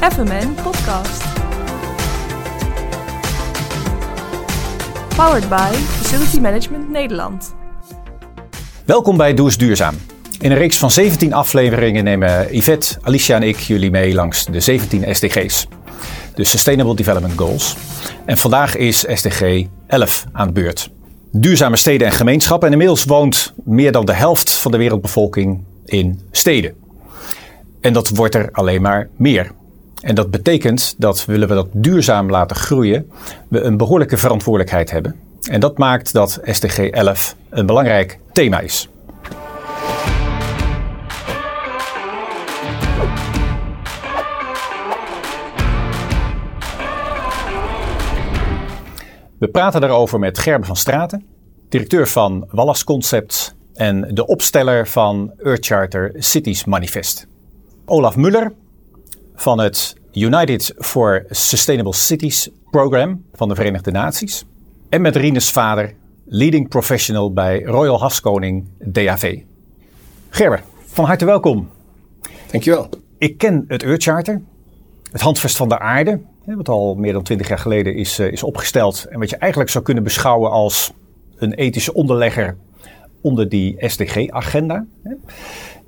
FMN Podcast. Powered by Facility Management Nederland. Welkom bij Doe Duurzaam. In een reeks van 17 afleveringen nemen Yvette, Alicia en ik jullie mee langs de 17 SDG's. De Sustainable Development Goals. En vandaag is SDG 11 aan de beurt. Duurzame steden en gemeenschappen. En inmiddels woont meer dan de helft van de wereldbevolking in steden. En dat wordt er alleen maar meer. En dat betekent dat willen we dat duurzaam laten groeien, we een behoorlijke verantwoordelijkheid hebben. En dat maakt dat SDG 11 een belangrijk thema is. We praten daarover met Gerben van Straten, directeur van Wallas Concepts en de opsteller van Earth Charter Cities Manifest. Olaf Muller van het United for Sustainable Cities Program van de Verenigde Naties. En met Rines vader, leading professional bij Royal Haskoning DAV. Gerber, van harte welkom. Dankjewel. Ik ken het Earth Charter, het handvest van de aarde, wat al meer dan twintig jaar geleden is, eh, is opgesteld. En wat je eigenlijk zou kunnen beschouwen als een ethische onderlegger onder die SDG-agenda.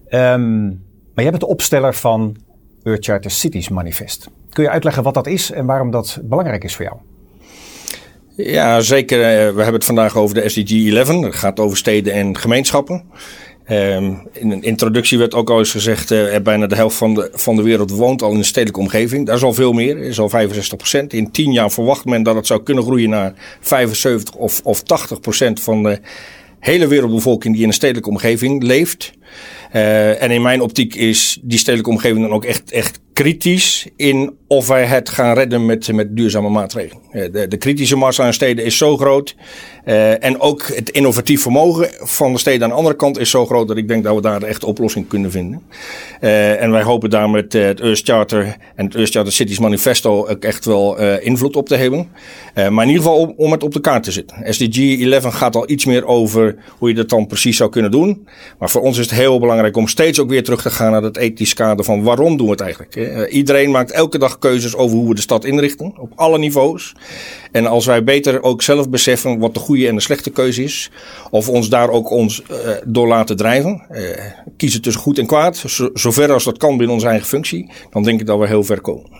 Ehm, maar jij bent de opsteller van Earth Charter Cities Manifest. Kun je uitleggen wat dat is en waarom dat belangrijk is voor jou? Ja, zeker. Eh, we hebben het vandaag over de SDG 11. Dat gaat over steden en gemeenschappen. Um, in een introductie werd ook al eens gezegd, uh, bijna de helft van de, van de wereld woont al in een stedelijke omgeving. Dat is al veel meer, dat is al 65 procent. In 10 jaar verwacht men dat het zou kunnen groeien naar 75 of, of 80 procent van de hele wereldbevolking die in een stedelijke omgeving leeft. Uh, en in mijn optiek is die stedelijke omgeving dan ook echt, echt kritisch in of wij het gaan redden met, met duurzame maatregelen. De, de kritische massa aan steden is zo groot. Uh, en ook het innovatief vermogen van de steden aan de andere kant is zo groot dat ik denk dat we daar de echte oplossing kunnen vinden. Uh, en wij hopen daar met het Earth Charter en het Earth Charter Cities Manifesto ook echt wel invloed op te hebben. maar in ieder geval om, om het op de kaart te zetten. SDG 11 gaat al iets meer over hoe je dat dan precies zou kunnen doen. Maar voor ons is het heel belangrijk om steeds ook weer terug te gaan naar het ethisch kader van waarom doen we het eigenlijk. Iedereen maakt elke dag keuzes over hoe we de stad inrichten, op alle niveaus. En als wij beter ook zelf beseffen wat de goede en de slechte keuze is, of ons daar ook ons uh, door laten drijven, uh, kiezen tussen goed en kwaad, zo, zover als dat kan binnen onze eigen functie, dan denk ik dat we heel ver komen.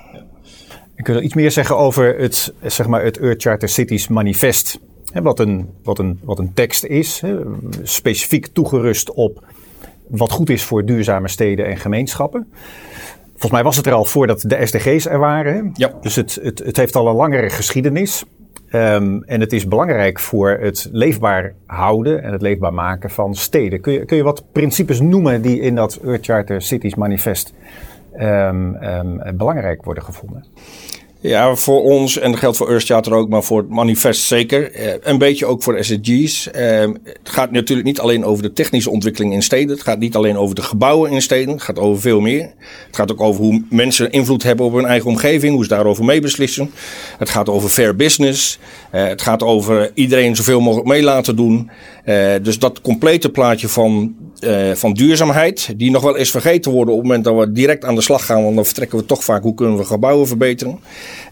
Ik wil iets meer zeggen over het, zeg maar, het Earth Charter Cities manifest. Wat een, wat, een, wat een tekst is, specifiek toegerust op wat goed is voor duurzame steden en gemeenschappen. Volgens mij was het er al voordat de SDG's er waren. Ja. Dus het, het, het heeft al een langere geschiedenis. Um, en het is belangrijk voor het leefbaar houden en het leefbaar maken van steden. Kun je, kun je wat principes noemen die in dat Earth Charter Cities Manifest um, um, belangrijk worden gevonden? Ja, voor ons, en dat geldt voor Earth Charter ook, maar voor het manifest zeker. Eh, een beetje ook voor SDG's. Eh, het gaat natuurlijk niet alleen over de technische ontwikkeling in steden. Het gaat niet alleen over de gebouwen in steden. Het gaat over veel meer. Het gaat ook over hoe mensen invloed hebben op hun eigen omgeving. Hoe ze daarover meebeslissen. Het gaat over fair business. Uh, het gaat over iedereen zoveel mogelijk mee laten doen. Uh, dus dat complete plaatje van, uh, van duurzaamheid, die nog wel eens vergeten wordt op het moment dat we direct aan de slag gaan, want dan vertrekken we toch vaak hoe kunnen we gebouwen verbeteren.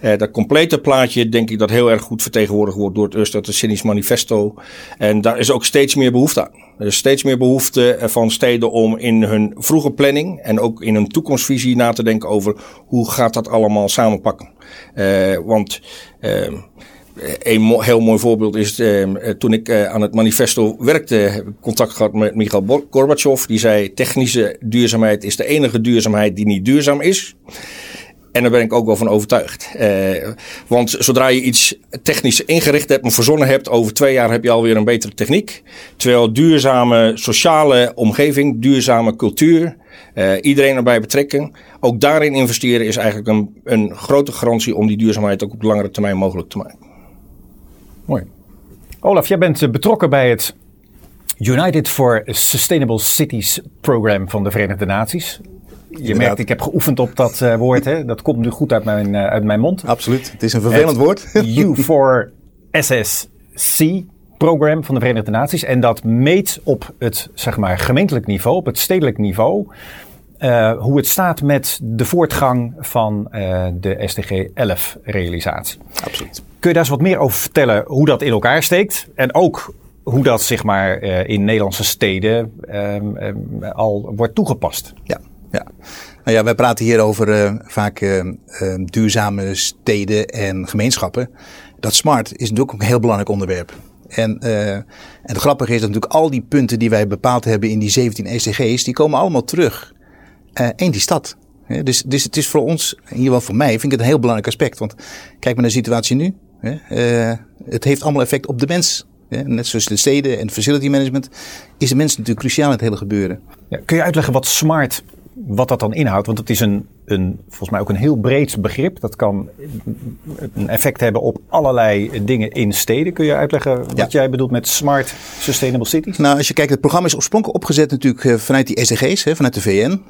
Dat complete plaatje denk ik dat heel erg goed vertegenwoordigd wordt door het Eurostad Cynisch Manifesto. En daar is ook steeds meer behoefte aan. Er is steeds meer behoefte van steden om in hun vroege planning en ook in hun toekomstvisie na te denken over hoe gaat dat allemaal samenpakken. want een heel mooi voorbeeld is uh, toen ik uh, aan het manifesto werkte, heb ik contact gehad met Michael Gorbachev. Die zei: technische duurzaamheid is de enige duurzaamheid die niet duurzaam is. En daar ben ik ook wel van overtuigd. Want zodra je iets technisch ingericht hebt en verzonnen hebt, over twee jaar heb je alweer een betere techniek. Terwijl duurzame sociale omgeving, duurzame cultuur, iedereen erbij betrekken, ook daarin investeren is eigenlijk een, een grote garantie om die duurzaamheid ook op langere termijn mogelijk te maken. Mooi. Olaf, jij bent betrokken bij het United for Sustainable Cities Program van de Verenigde Naties. Je Inderdaad. merkt, ik heb geoefend op dat uh, woord. Hè? Dat komt nu goed uit mijn, uh, uit mijn mond. Absoluut. Het is een vervelend het woord. U4SSC program van de Verenigde Naties. En dat meet op het zeg maar, gemeentelijk niveau, op het stedelijk niveau, uh, hoe het staat met de voortgang van de SDG 11 realisatie. Absoluut. Kun je daar eens wat meer over vertellen hoe dat in elkaar steekt? En ook hoe dat zeg maar uh, in Nederlandse steden um, um, al wordt toegepast. Ja, ja. Nou ja, wij praten hier over vaak duurzame steden en gemeenschappen. Dat smart is natuurlijk ook een heel belangrijk onderwerp. En, en het grappige is dat natuurlijk al die punten die wij bepaald hebben in die 17 SDG's, die komen allemaal terug in die stad. Ja, dus, dus het is voor ons, in ieder geval voor mij, vind ik het een heel belangrijk aspect. Want kijk maar naar de situatie nu. Uh, het heeft allemaal effect op de mens. net zoals de steden en facility management is de mens natuurlijk cruciaal in het hele gebeuren. Ja, kun je uitleggen wat smart, wat dat dan inhoudt? Want het is een een, volgens mij ook een heel breed begrip. Dat kan een effect hebben op allerlei dingen in steden. Kun je uitleggen wat ja. jij bedoelt met smart sustainable cities? Nou, als je kijkt, het programma is oorspronkelijk opgezet natuurlijk eh, vanuit die SDG's, hè, vanuit de VN. Uh,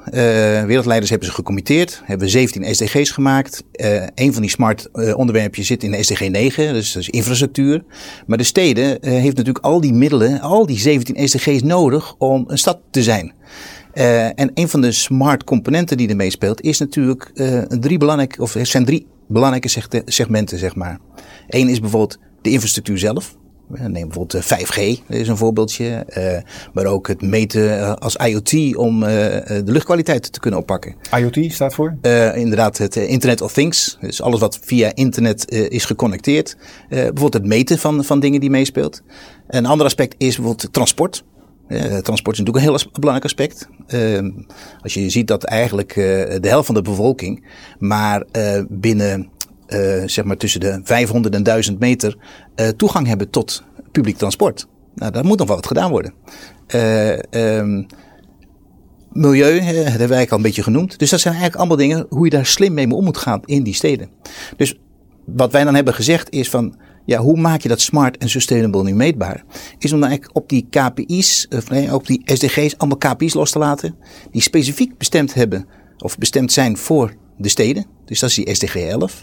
wereldleiders hebben ze gecommitteerd, hebben 17 SDG's gemaakt. Uh, een van die smart uh, onderwerpjes zit in de SDG 9, dus dat is infrastructuur. Maar de steden heeft natuurlijk al die middelen, al die 17 SDG's nodig om een stad te zijn. Uh, en een van de smart componenten die er meespeelt is natuurlijk uh, drie belangrijke, of er zijn drie belangrijke segmenten, zeg maar. Eén is bijvoorbeeld de infrastructuur zelf. Neem bijvoorbeeld 5G, dat is een voorbeeldje. Uh, maar ook het meten als IoT om de luchtkwaliteit te kunnen oppakken. IoT staat voor? inderdaad, het Internet of Things. Dus alles wat via internet is geconnecteerd. bijvoorbeeld het meten van, van dingen die meespeelt. Een ander aspect is bijvoorbeeld transport. Uh, transport is natuurlijk een heel belangrijk aspect. Uh, als je ziet dat eigenlijk uh, de helft van de bevolking maar uh, binnen zeg maar tussen de 500 en 1000 meter toegang hebben tot publiek transport. Nou, daar moet nog wel wat gedaan worden. Um, milieu dat hebben wij al een beetje genoemd. Dus dat zijn eigenlijk allemaal dingen hoe je daar slim mee om moet gaan in die steden. Dus wat wij dan hebben gezegd is van ja, hoe maak je dat smart en sustainable nu meetbaar? Is om dan eigenlijk op die KPI's, of nee, op die SDG's, allemaal KPI's los te laten. Die specifiek bestemd hebben, of bestemd zijn voor de steden. Dus dat is die SDG 11.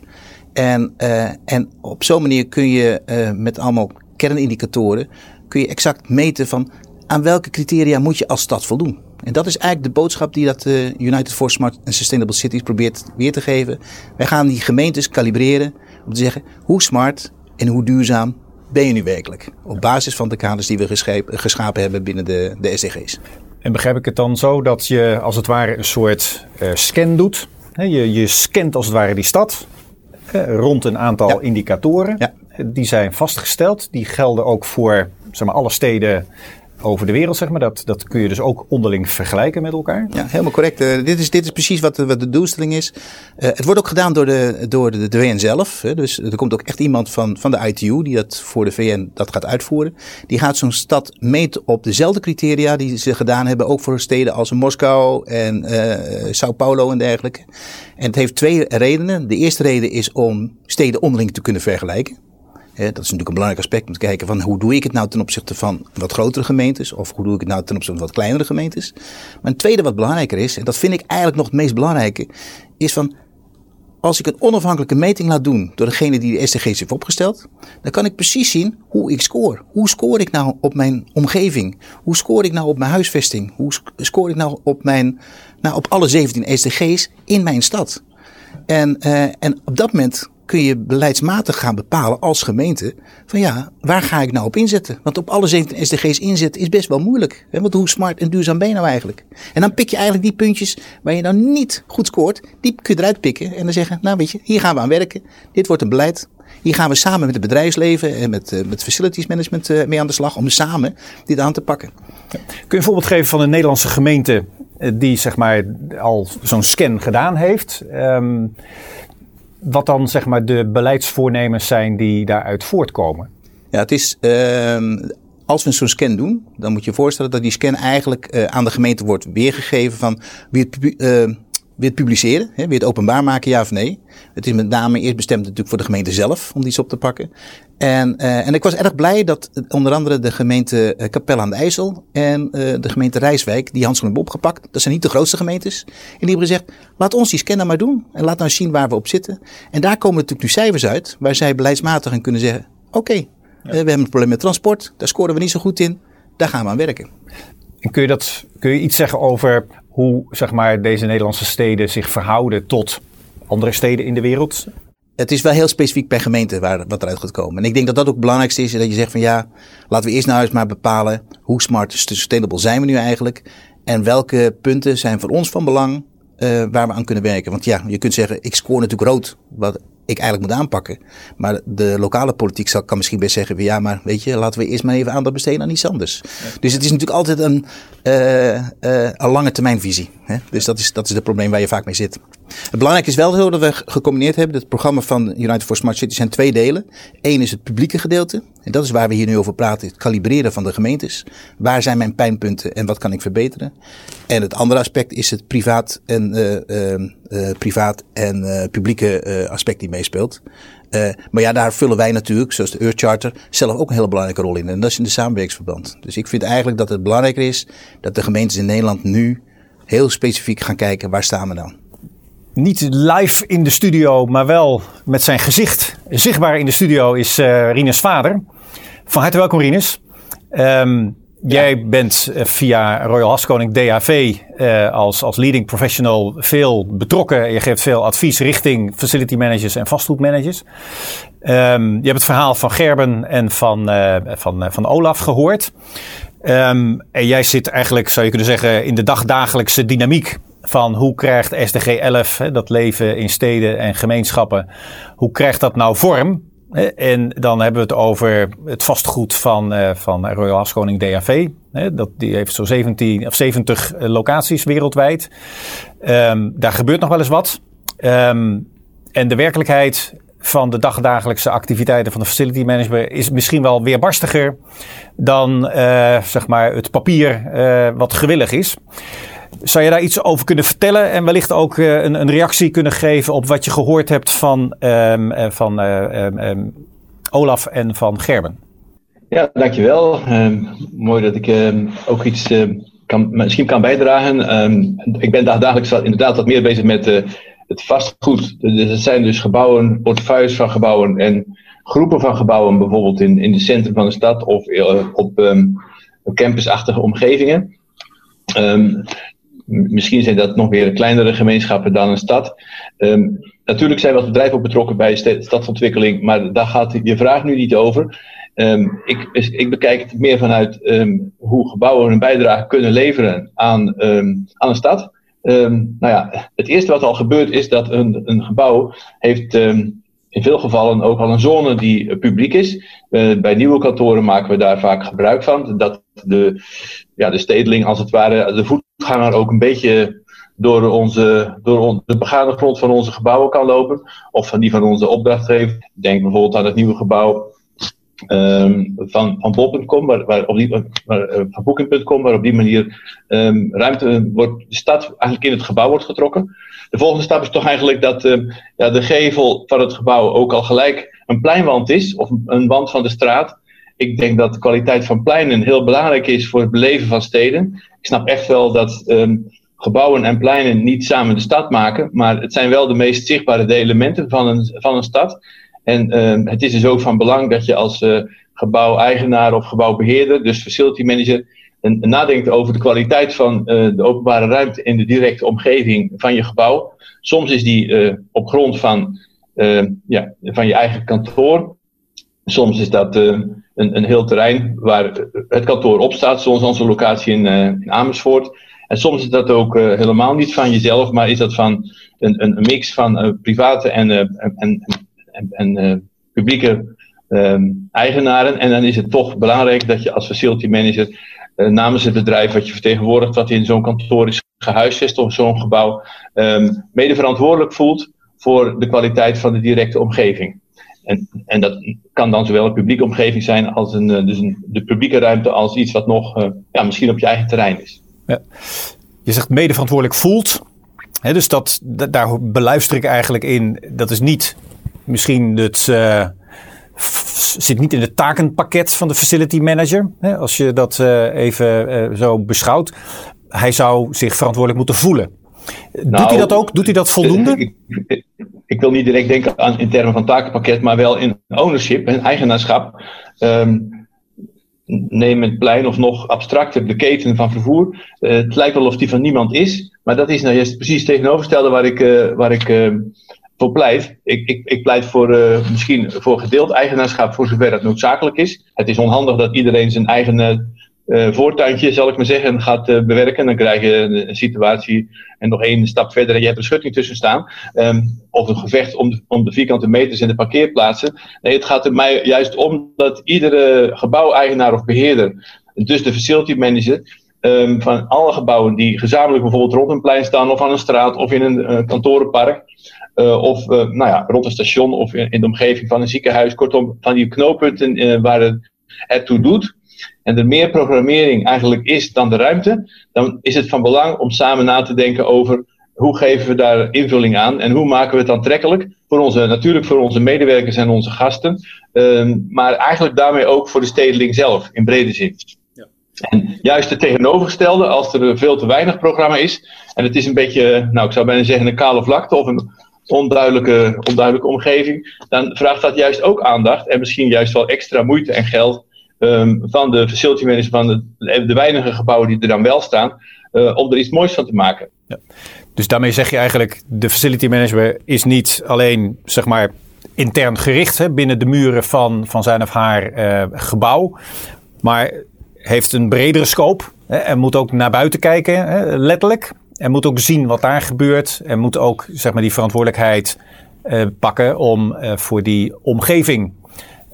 En, uh, en op zo'n manier kun je uh, met allemaal kernindicatoren, kun je exact meten van aan welke criteria moet je als stad voldoen. En dat is eigenlijk de boodschap die dat uh, United for Smart and Sustainable Cities probeert weer te geven. Wij gaan die gemeentes kalibreren om te zeggen hoe smart en hoe duurzaam ben je nu werkelijk? Op basis van de kaders die we geschapen hebben binnen de, de SDG's. En begrijp ik het dan zo dat je als het ware een soort uh, scan doet? je, je scant als het ware die stad rond een aantal ja. indicatoren. Ja. Die zijn vastgesteld. Die gelden ook voor zeg maar, alle steden over de wereld, zeg maar. Dat, dat kun je dus ook onderling vergelijken met elkaar. Ja, helemaal correct. Uh, dit, is, dit is precies wat, wat de doelstelling is. Uh, het wordt ook gedaan door de, door de, de VN zelf. Hè. Dus er komt ook echt iemand van, van de ITU die dat voor de VN dat gaat uitvoeren. Die gaat zo'n stad meten op dezelfde criteria die ze gedaan hebben. Ook voor steden als Moskou en uh, Sao Paulo en dergelijke. En het heeft twee redenen. De eerste reden is om steden onderling te kunnen vergelijken dat is natuurlijk een belangrijk aspect om te kijken van hoe doe ik het nou ten opzichte van wat grotere gemeentes of hoe doe ik het nou ten opzichte van wat kleinere gemeentes. Maar een tweede wat belangrijker is, en dat vind ik eigenlijk nog het meest belangrijke, is van als ik een onafhankelijke meting laat doen door degene die de SDG's heeft opgesteld, dan kan ik precies zien hoe ik score. Hoe score ik nou op mijn omgeving? Hoe score ik nou op mijn huisvesting? Hoe score ik nou op, mijn, nou op alle 17 SDG's in mijn stad? En, uh, en op dat moment kun je beleidsmatig gaan bepalen als gemeente van ja, waar ga ik nou op inzetten? Want op alle 17 SDG's inzetten is best wel moeilijk. Want hoe smart en duurzaam ben je nou eigenlijk? En dan pik je eigenlijk die puntjes waar je nou niet goed scoort, die kun je eruit pikken en dan zeggen, nou weet je, hier gaan we aan werken. Dit wordt een beleid. Hier gaan we samen met het bedrijfsleven en met, uh, met facilities management uh, mee aan de slag om samen dit aan te pakken. Kun je een voorbeeld geven van een Nederlandse gemeente eh, die zeg maar al zo'n scan gedaan heeft? Um, wat dan zeg maar de beleidsvoornemens zijn die daaruit voortkomen? Ja, het is. Uh, als we zo'n scan doen, dan moet je je voorstellen dat die scan eigenlijk uh, aan de gemeente wordt weergegeven van wie het, uh, wil het publiceren, hè, het openbaar maken, ja of nee. Het is met name eerst bestemd natuurlijk voor de gemeente zelf om die op te pakken. En, uh, en ik was erg blij dat onder andere de gemeente Capelle aan de IJssel en de gemeente Rijswijk die Hansel hebben opgepakt. Dat zijn niet de grootste gemeentes. En die hebben gezegd, laat ons die scanner maar doen en laat nou zien waar we op zitten. En daar komen natuurlijk nu cijfers uit waar zij beleidsmatig aan kunnen zeggen, oké, we hebben een probleem met transport, daar scoren we niet zo goed in, daar gaan we aan werken. En kun je, dat, kun je iets zeggen over hoe zeg maar, deze Nederlandse steden zich verhouden tot andere steden in de wereld? Het is wel heel specifiek per gemeente waar, wat eruit gaat komen. En ik denk dat dat ook het belangrijkste is. Dat je zegt van ja, laten we eerst nou eens maar bepalen hoe smart sustainable zijn we nu eigenlijk. En welke punten zijn voor ons van belang uh, waar we aan kunnen werken. Want ja, je kunt zeggen, ik scoor natuurlijk rood. Ik eigenlijk moet aanpakken. Maar de lokale politiek zal, kan misschien best zeggen: ja, maar weet je, laten we eerst maar even aandacht besteden aan iets anders. Dus het is natuurlijk altijd een, uh, uh, een lange termijnvisie. Hè? Dus dat is, dat is het probleem waar je vaak mee zit. Het belangrijke is wel zo dat we gecombineerd hebben. Het programma van United for Smart Cities zijn twee delen. Eén is het publieke gedeelte. En dat is waar we hier nu over praten. Het kalibreren van de gemeentes. Waar zijn mijn pijnpunten en wat kan ik verbeteren? En het andere aspect is het privaat en, uh, privaat en publieke aspect die meespeelt. maar ja, daar vullen wij natuurlijk, zoals de Earth Charter, zelf ook een hele belangrijke rol in. En dat is in de samenwerkingsverband. Dus ik vind eigenlijk dat het belangrijker is dat de gemeentes in Nederland nu heel specifiek gaan kijken waar staan we nou niet live in de studio, maar wel met zijn gezicht zichtbaar in de studio is uh, Rinus vader. Van harte welkom Rinus. Um, Jij bent uh, via Royal Haskoning DAV uh, als, als leading professional veel betrokken. Je geeft veel advies richting facility managers en vastgoedmanagers. Um, je hebt het verhaal van Gerben en van, uh, van, van Olaf gehoord. Um, en jij zit eigenlijk, zou je kunnen zeggen, in de dagdagelijkse dynamiek van hoe krijgt SDG 11, hè, dat leven in steden en gemeenschappen, hoe krijgt dat nou vorm? En dan hebben we het over het vastgoed van, uh, van Royal Haskoning DAV. Dat, die heeft zo'n 17 of 70 eh, locaties wereldwijd. Um, daar gebeurt nog wel eens wat. Um, en de werkelijkheid van de dagdagelijkse activiteiten van de facility manager is misschien wel weerbarstiger dan zeg maar het papier wat gewillig is. Zou je daar iets over kunnen vertellen en wellicht ook uh, een, een, reactie kunnen geven op wat je gehoord hebt van, um, van um, Olaf en van Gerben? Ja, dankjewel. mooi dat ik ook iets kan, misschien kan bijdragen. ik ben dagelijks inderdaad wat meer bezig met het vastgoed. Er zijn dus gebouwen, portefeuilles van gebouwen en groepen van gebouwen, bijvoorbeeld in, in het centrum van de stad of op um, campusachtige omgevingen. Um, misschien zijn dat nog weer kleinere gemeenschappen dan een stad. Um, natuurlijk zijn wat bedrijven ook betrokken bij stadsontwikkeling, maar daar gaat je vraag nu niet over. Um, ik, ik, bekijk het meer vanuit um, hoe gebouwen een bijdrage kunnen leveren aan, aan een stad. Nou ja, het eerste wat al gebeurt is dat een, een gebouw heeft in veel gevallen ook al een zone die uh, publiek is. Uh, bij nieuwe kantoren maken we daar vaak gebruik van. Dat de, ja, de stedeling als het ware, de voetganger ook een beetje door, onze, door de begane grond van onze gebouwen kan lopen. Of van die van onze opdrachtgever. Denk bijvoorbeeld aan het nieuwe gebouw Um, van, van bol.com, waar, waar, op die, van booking.com, waar op die manier um, ruimte wordt, de stad eigenlijk in het gebouw wordt getrokken. De volgende stap is toch eigenlijk dat uh, ja, de gevel van het gebouw ook al gelijk een pleinwand is, of een wand van de straat. Ik denk dat de kwaliteit van pleinen heel belangrijk is voor het beleven van steden. Ik snap echt wel dat gebouwen en pleinen niet samen de stad maken, maar het zijn wel de meest zichtbare elementen van een, van een stad. En uh, het is dus ook van belang dat je als uh, gebouweigenaar of gebouwbeheerder, dus facility manager, een, een nadenkt over de kwaliteit van uh, de openbare ruimte in de directe omgeving van je gebouw. Soms is die op grond van, ja, van je eigen kantoor. Soms is dat een, een heel terrein waar het kantoor op staat, zoals onze locatie in, in Amersfoort. En soms is dat ook helemaal niet van jezelf, maar is dat van een, een mix van private en, en, en en, uh, publieke um, eigenaren. En dan is het toch belangrijk dat je als facility manager uh, namens het bedrijf wat je vertegenwoordigt, wat in zo'n kantoor is gehuisvest of zo'n gebouw, um, mede verantwoordelijk voelt voor de kwaliteit van de directe omgeving. En, en dat kan dan zowel een publieke omgeving zijn als een, uh, dus een, de publieke ruimte als iets wat nog ja, misschien op je eigen terrein is. Ja. Je zegt mede verantwoordelijk voelt. Dus dat, dat, daar beluister ik eigenlijk in. Dat is niet misschien het uh, zit niet in het takenpakket van de facility manager. Hè, als je dat uh, even uh, zo beschouwt. Hij zou zich verantwoordelijk moeten voelen. Nou, Doet hij dat ook? Doet hij dat voldoende? Ik, ik, ik, wil niet direct denken aan in termen van takenpakket, maar wel in ownership en eigenaarschap. Um, neem het plein of nog abstracter de keten van vervoer. Uh, het lijkt wel of die van niemand is, maar dat is nou juist precies het tegenovergestelde waar ik, waar ik voor pleit. Ik, ik, ik pleit voor misschien voor gedeeld eigenaarschap voor zover dat noodzakelijk is. Het is onhandig dat iedereen zijn eigen uh, voortuintje, zal ik maar zeggen, gaat bewerken. Dan krijg je een, situatie en nog één stap verder en je hebt een schutting tussen staan. Um, of een gevecht om de, om de vierkante meters en de parkeerplaatsen. Nee, het gaat er mij juist om dat iedere gebouweigenaar of beheerder, dus de facility manager, um, van alle gebouwen die gezamenlijk bijvoorbeeld rond een plein staan of aan een straat of in een uh, kantorenpark. of nou ja, rond een station of in, de omgeving van een ziekenhuis. Kortom, van die knooppunten waar het ertoe doet en er meer programmering eigenlijk is dan de ruimte, dan is het van belang om samen na te denken over hoe geven we daar invulling aan en hoe maken we het aantrekkelijk voor onze, natuurlijk voor onze medewerkers en onze gasten, um, maar eigenlijk daarmee ook voor de stedeling zelf in brede zin. En juist het tegenovergestelde, als er veel te weinig programma is, en het is een beetje, nou ik zou bijna zeggen een kale vlakte of een onduidelijke, onduidelijke omgeving, dan vraagt dat juist ook aandacht en misschien juist wel extra moeite en geld um, van de facility manager van de, de, weinige gebouwen die er dan wel staan, uh, om er iets moois van te maken. Ja. Dus daarmee zeg je eigenlijk, de facility manager is niet alleen zeg maar intern gericht hè, binnen de muren van, van zijn of haar uh, gebouw, maar heeft een bredere scope hè, en moet ook naar buiten kijken, hè, letterlijk. En moet ook zien wat daar gebeurt. En moet ook zeg maar, die verantwoordelijkheid uh, pakken om uh, voor die omgeving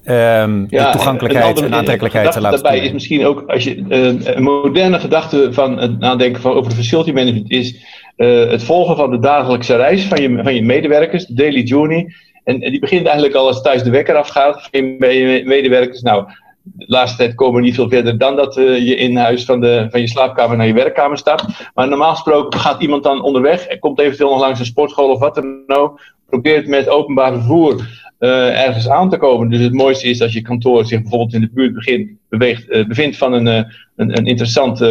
um, ja, de toegankelijkheid en, aantrekkelijkheid te laten Daarbij is misschien ook, als je uh, een moderne gedachte van het nadenken van, over de facility management is uh, het volgen van de dagelijkse reis van je, van je medewerkers, de daily journey. En, en die begint eigenlijk al als thuis de wekker afgaat van je medewerkers. Nou, de laatste tijd komen we niet veel verder dan dat uh, je in huis van, de, van je slaapkamer naar je werkkamer stapt. Maar normaal gesproken gaat iemand dan onderweg en komt eventueel nog langs een sportschool of wat dan ook. Probeert met openbaar vervoer uh, ergens aan te komen. Dus het mooiste is als je kantoor zich bijvoorbeeld in de buurt begint, beweegt, uh, bevindt van een, een, een, interessant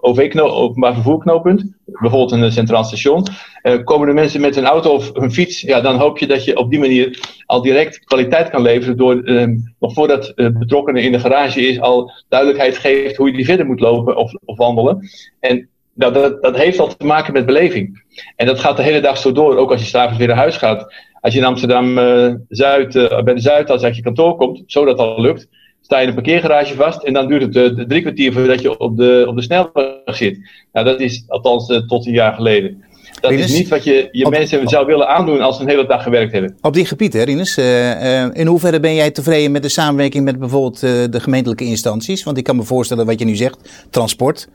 OV openbaar vervoerknooppunt, bijvoorbeeld een centraal station. komen er mensen met een auto of een fiets, ja, dan hoop je dat je op die manier al direct kwaliteit kan leveren door ehm, nog voordat de betrokkenen in de garage is, al duidelijkheid geeft hoe je die verder moet lopen of, of wandelen. En nou, dat, dat heeft al te maken met beleving. En dat gaat de hele dag zo door, ook als je s'avonds weer naar huis gaat. Als je in Amsterdam uh, Zuid, uh, bij de Zuidas uit je kantoor komt, zodat dat al lukt, sta je in een parkeergarage vast en dan duurt het uh, drie kwartier voordat je op de, op de snelweg zit. Nou, dat is althans tot een jaar geleden. Dat is niet wat je je mensen zou willen aandoen als ze een hele dag gewerkt hebben. Op die gebied, hè, Rinus. in hoeverre ben jij tevreden met de samenwerking met bijvoorbeeld de gemeentelijke instanties? Want ik kan me voorstellen wat je nu zegt, transport.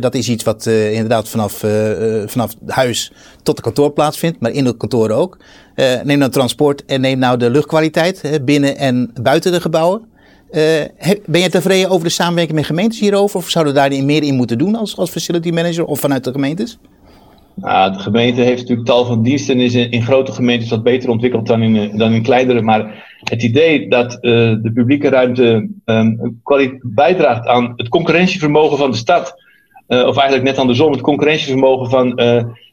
dat is iets wat inderdaad vanaf, vanaf huis tot de kantoor plaatsvindt, maar in de kantoor ook. Neem nou transport en neem nou de luchtkwaliteit binnen en buiten de gebouwen. Ben je tevreden over de samenwerking met gemeentes hierover? Of zouden we daar meer in moeten doen als, als facility manager of vanuit de gemeentes? Nou, de gemeente heeft natuurlijk tal van diensten en is in, grote gemeentes wat beter ontwikkeld dan in, dan in kleinere. Maar het idee dat uh, de publieke ruimte um, bijdraagt aan het concurrentievermogen van de stad of eigenlijk net andersom, het concurrentievermogen van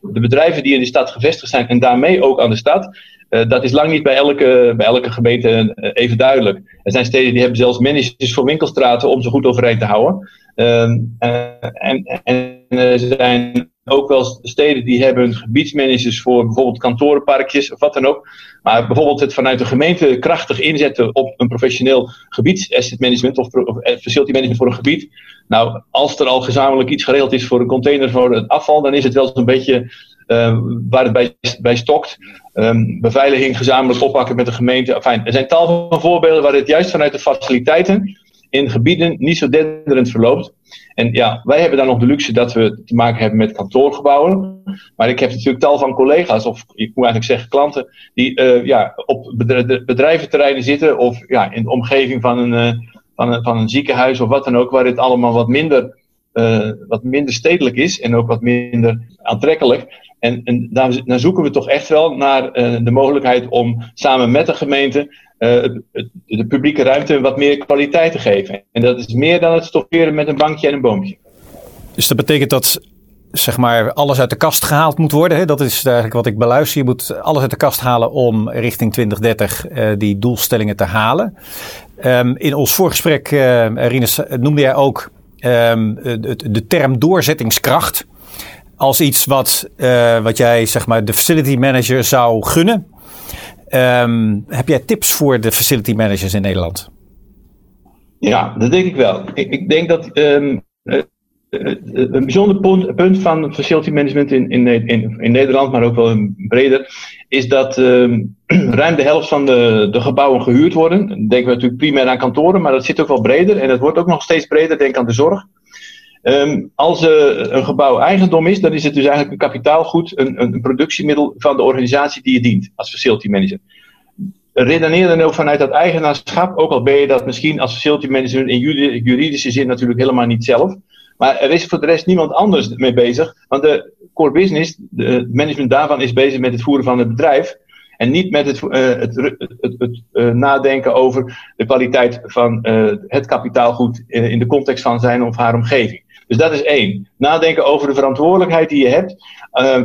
de bedrijven die in de stad gevestigd zijn en daarmee ook aan de stad. Uh, dat is lang niet bij elke, bij elke gemeente even duidelijk. Er zijn steden die hebben zelfs managers voor winkelstraten om ze goed overeind te houden. Ehm, en, en er zijn ook wel steden die hebben gebiedsmanagers voor bijvoorbeeld kantorenparkjes of wat dan ook. Maar bijvoorbeeld het vanuit de gemeente krachtig inzetten op een professioneel gebiedsasset management of facility management voor een gebied. Nou, als er al gezamenlijk iets geregeld is voor een container voor het afval, dan is het wel zo'n beetje uh, waar het bij, bij stokt. Um, beveiliging gezamenlijk oppakken met de gemeente. Er zijn tal van voorbeelden waar het juist vanuit de faciliteiten in gebieden niet zo denderend verloopt. En ja, wij hebben dan nog de luxe dat we te maken hebben met kantoorgebouwen. Maar ik heb natuurlijk tal van collega's, of ik moet eigenlijk zeggen klanten, die uh, ja, op bedrijventerreinen zitten of ja, in de omgeving van een, uh, van, een, van een ziekenhuis of wat dan ook, waar het allemaal wat minder, uh, wat minder stedelijk is en ook wat minder aantrekkelijk. En, en daar, daar, zoeken we toch echt wel naar de mogelijkheid om samen met de gemeente uh, de publieke ruimte wat meer kwaliteit te geven. En dat is meer dan het stofferen met een bankje en een boompje. Dus dat betekent dat zeg maar alles uit de kast gehaald moet worden. Hè? Dat is eigenlijk wat ik beluister. Je moet alles uit de kast halen om richting 2030 uh, die doelstellingen te halen. Um, in ons voorgesprek, uh, noemde jij ook um, de, term doorzettingskracht als iets wat, uh, wat jij zeg maar de facility manager zou gunnen. Um, heb jij tips voor de facility managers in Nederland? Ja, dat denk ik wel. Ik, ik denk dat um, een bijzonder punt, van facility management in, in, in, in, Nederland, maar ook wel breder, is dat um, ruim de helft van de, de gebouwen gehuurd worden. Denken we natuurlijk primair aan kantoren, maar dat zit ook wel breder en dat wordt ook nog steeds breder. Denk aan de zorg. Um, als uh, een gebouw eigendom is, dan is het dus eigenlijk een kapitaalgoed, een, een productiemiddel van de organisatie die je dient als facility manager. Redeneer dan ook vanuit dat eigenaarschap, ook al ben je dat misschien als facility manager in juridische zin natuurlijk helemaal niet zelf. Maar er is voor de rest niemand anders mee bezig. Want de core business, het management daarvan is bezig met het voeren van het bedrijf. En niet met het, uh, het, het, het uh, nadenken over de kwaliteit van uh, het kapitaalgoed in de context van zijn of haar omgeving. Dus dat is één. Nadenken over de verantwoordelijkheid die je hebt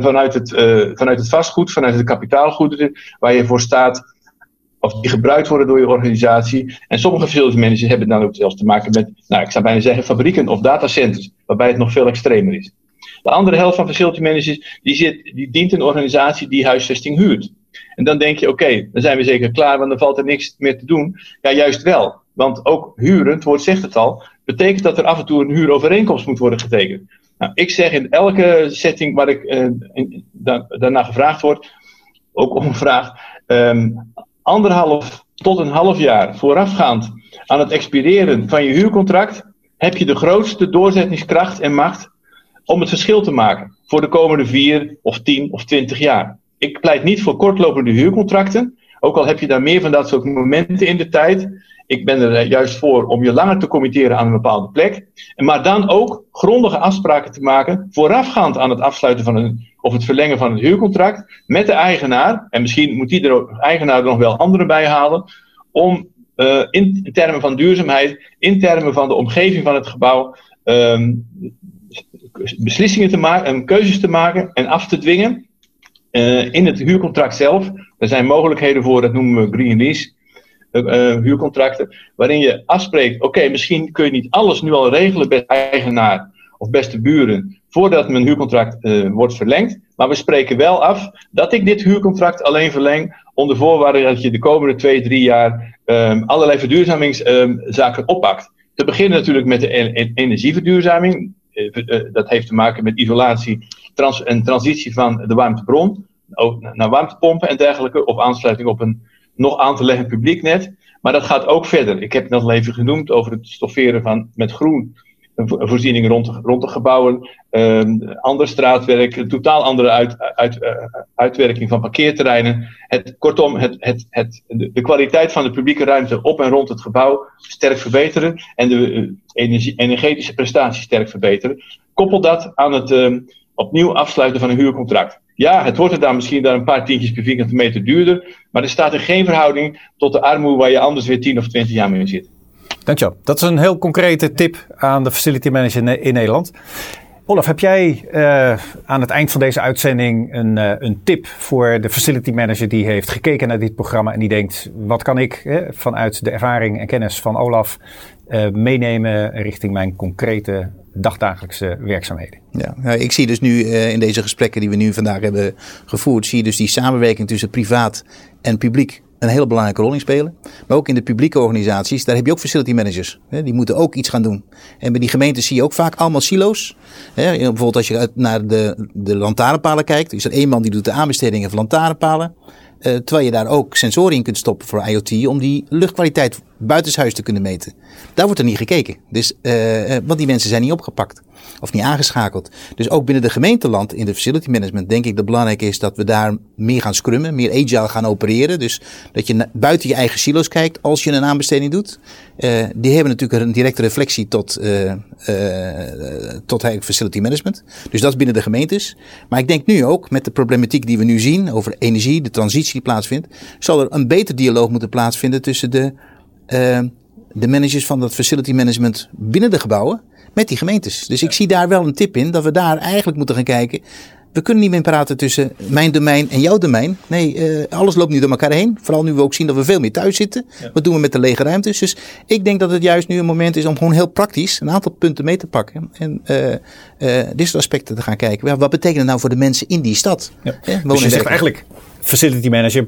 vanuit, het, vanuit het vastgoed, vanuit het kapitaalgoed waar je voor staat of die gebruikt worden door je organisatie. En sommige facility managers hebben dan ook zelfs te maken met, nou, ik zou bijna zeggen, fabrieken of datacenters, waarbij het nog veel extremer is. De andere helft van facility managers, die, zit, die dient een organisatie die huisvesting huurt. En dan denk je, oké, dan zijn we zeker klaar, want dan valt er niks meer te doen. Ja, juist wel. Want ook huren, het woord zegt het al, betekent dat er af en toe een huurovereenkomst moet worden getekend. Nou, ik zeg in elke setting waar ik da daarna gevraagd word, ook om vraag, um, anderhalf tot een half jaar voorafgaand aan het expireren van je huurcontract, heb je de grootste doorzettingskracht en macht om het verschil te maken voor de komende vier of tien of twintig jaar. Ik pleit niet voor kortlopende huurcontracten, ook al heb je daar meer van dat soort momenten in de tijd. Ik ben er juist voor om je langer te committeren aan een bepaalde plek. Maar dan ook grondige afspraken te maken voorafgaand aan het afsluiten van een, of het verlengen van het huurcontract met de eigenaar. En misschien moet die er, eigenaar er nog wel anderen bij halen. Om uh, in termen van duurzaamheid, in termen van de omgeving van het gebouw, um, beslissingen te maken en keuzes te maken en af te dwingen. Uh, in het huurcontract zelf. Er zijn mogelijkheden voor, dat noemen we green lease. Uh, huurcontracten, waarin je afspreekt: oké, misschien kun je niet alles nu al regelen, beste eigenaar of beste buren, voordat mijn huurcontract uh, wordt verlengd. Maar we spreken wel af dat ik dit huurcontract alleen verleng onder voorwaarde dat je de komende twee, drie jaar um, allerlei verduurzamingszaken um, oppakt. Te beginnen natuurlijk met de en energieverduurzaming. Dat heeft te maken met isolatie trans en transitie van de warmtebron naar warmtepompen en dergelijke, of aansluiting op een nog aan te leggen publieknet. Maar dat gaat ook verder. Ik heb net al even genoemd over het stofferen van, met groen voorzieningen rond, rond de gebouwen, um, ander straatwerk, totaal andere uit, uit, uh, uitwerking van parkeerterreinen. Het, kortom, het, het, het, de, kwaliteit van de publieke ruimte op en rond het gebouw sterk verbeteren en de uh, energie, energetische prestaties sterk verbeteren. Koppel dat aan het uh, opnieuw afsluiten van een huurcontract. Ja, het wordt er dan misschien dan een paar tientjes per vierkante meter duurder. Maar er staat in geen verhouding tot de armoede waar je anders weer 10 of 20 jaar mee zit. Dankjewel. Dat is een heel concrete tip aan de facility manager in Nederland. Olaf, heb jij uh, aan het eind van deze uitzending een, uh, een tip voor de facility manager die heeft gekeken naar dit programma en die denkt: wat kan ik eh, vanuit de ervaring en kennis van Olaf uh, meenemen richting mijn concrete dagdagelijkse werkzaamheden. Ja, nou, ik zie dus nu uh, in deze gesprekken die we nu vandaag hebben gevoerd, zie je dus die samenwerking tussen privaat en publiek een hele belangrijke rol in spelen. Maar ook in de publieke organisaties, daar heb je ook facility managers. Hè, die moeten ook iets gaan doen. En bij die gemeenten zie je ook vaak allemaal silo's. Hè, bijvoorbeeld als je naar de, de lantaarnpalen kijkt, is er één man die doet de aanbestedingen van lantaarnpalen. Uh, terwijl je daar ook sensoren in kunt stoppen voor IoT om die luchtkwaliteit buitenshuis te kunnen meten. Daar wordt er niet gekeken. Dus, uh, want die mensen zijn niet opgepakt of niet aangeschakeld. Dus ook binnen de gemeenteland in de facility management denk ik dat belangrijk is dat we daar meer gaan scrummen, meer agile gaan opereren. Dus dat je buiten je eigen silo's kijkt als je een aanbesteding doet. Uh, die hebben natuurlijk een directe reflectie tot, uh, uh, tot facility management. Dus dat is binnen de gemeentes. Maar ik denk nu ook met de problematiek die we nu zien over energie, de transitie die plaatsvindt, zal er een beter dialoog moeten plaatsvinden tussen de, de managers van dat facility management binnen de gebouwen met die gemeentes. Dus ik zie daar wel een tip in dat we daar eigenlijk moeten gaan kijken. We kunnen niet meer praten tussen mijn domein en jouw domein. Nee, eh, alles loopt nu door elkaar heen. Vooral nu we ook zien dat we veel meer thuis zitten. Wat doen we met de lege ruimtes? Dus ik denk dat het juist nu een moment is om gewoon heel praktisch een aantal punten mee te pakken. En eh, dit soort aspecten te gaan kijken. Ja, wat betekent het nou voor de mensen in die stad? Ja. Hè, wonen Dus je zegt eigenlijk, facility manager,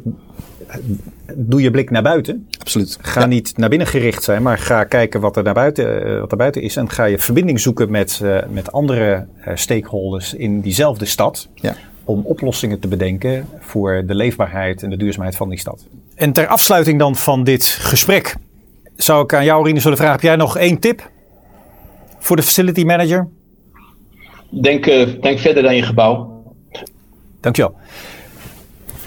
doe je blik naar buiten. Absoluut. Ga niet naar binnen gericht zijn, maar ga kijken wat er naar buiten, eh, wat er buiten is. En ga je verbinding zoeken met, eh, met andere eh, stakeholders in diezelfde stad. Ja. Om oplossingen te bedenken voor de leefbaarheid en de duurzaamheid van die stad. En ter afsluiting dan van dit gesprek zou ik aan jou, Rinus, willen vragen. Heb jij nog één tip voor de facility manager? Denk, eh, denk verder dan je gebouw. Dankjewel.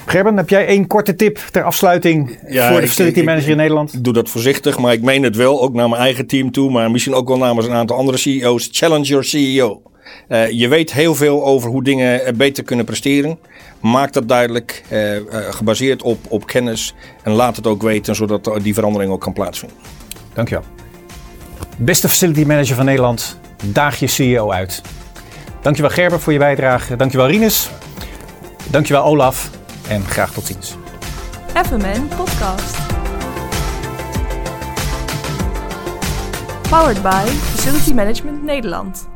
Gerben, heb jij één korte tip ter afsluiting Ja, voor de facility ik- manager in Nederland? Ik doe dat voorzichtig, maar ik meen het wel, ook naar mijn eigen team toe, maar misschien ook wel namens een aantal andere CEO's. Challenge your CEO. Eh, je weet heel veel over hoe dingen eh, beter kunnen presteren. Maak dat duidelijk, eh, gebaseerd op, op kennis. En laat het ook weten, zodat die verandering ook kan plaatsvinden. Dankjewel. Beste facility manager van Nederland, daag je CEO uit. Dankjewel Gerben voor je bijdrage. Dankjewel Rinus. Dankjewel Olaf. En graag tot ziens. FMN Podcast. Powered by Facility Management Nederland.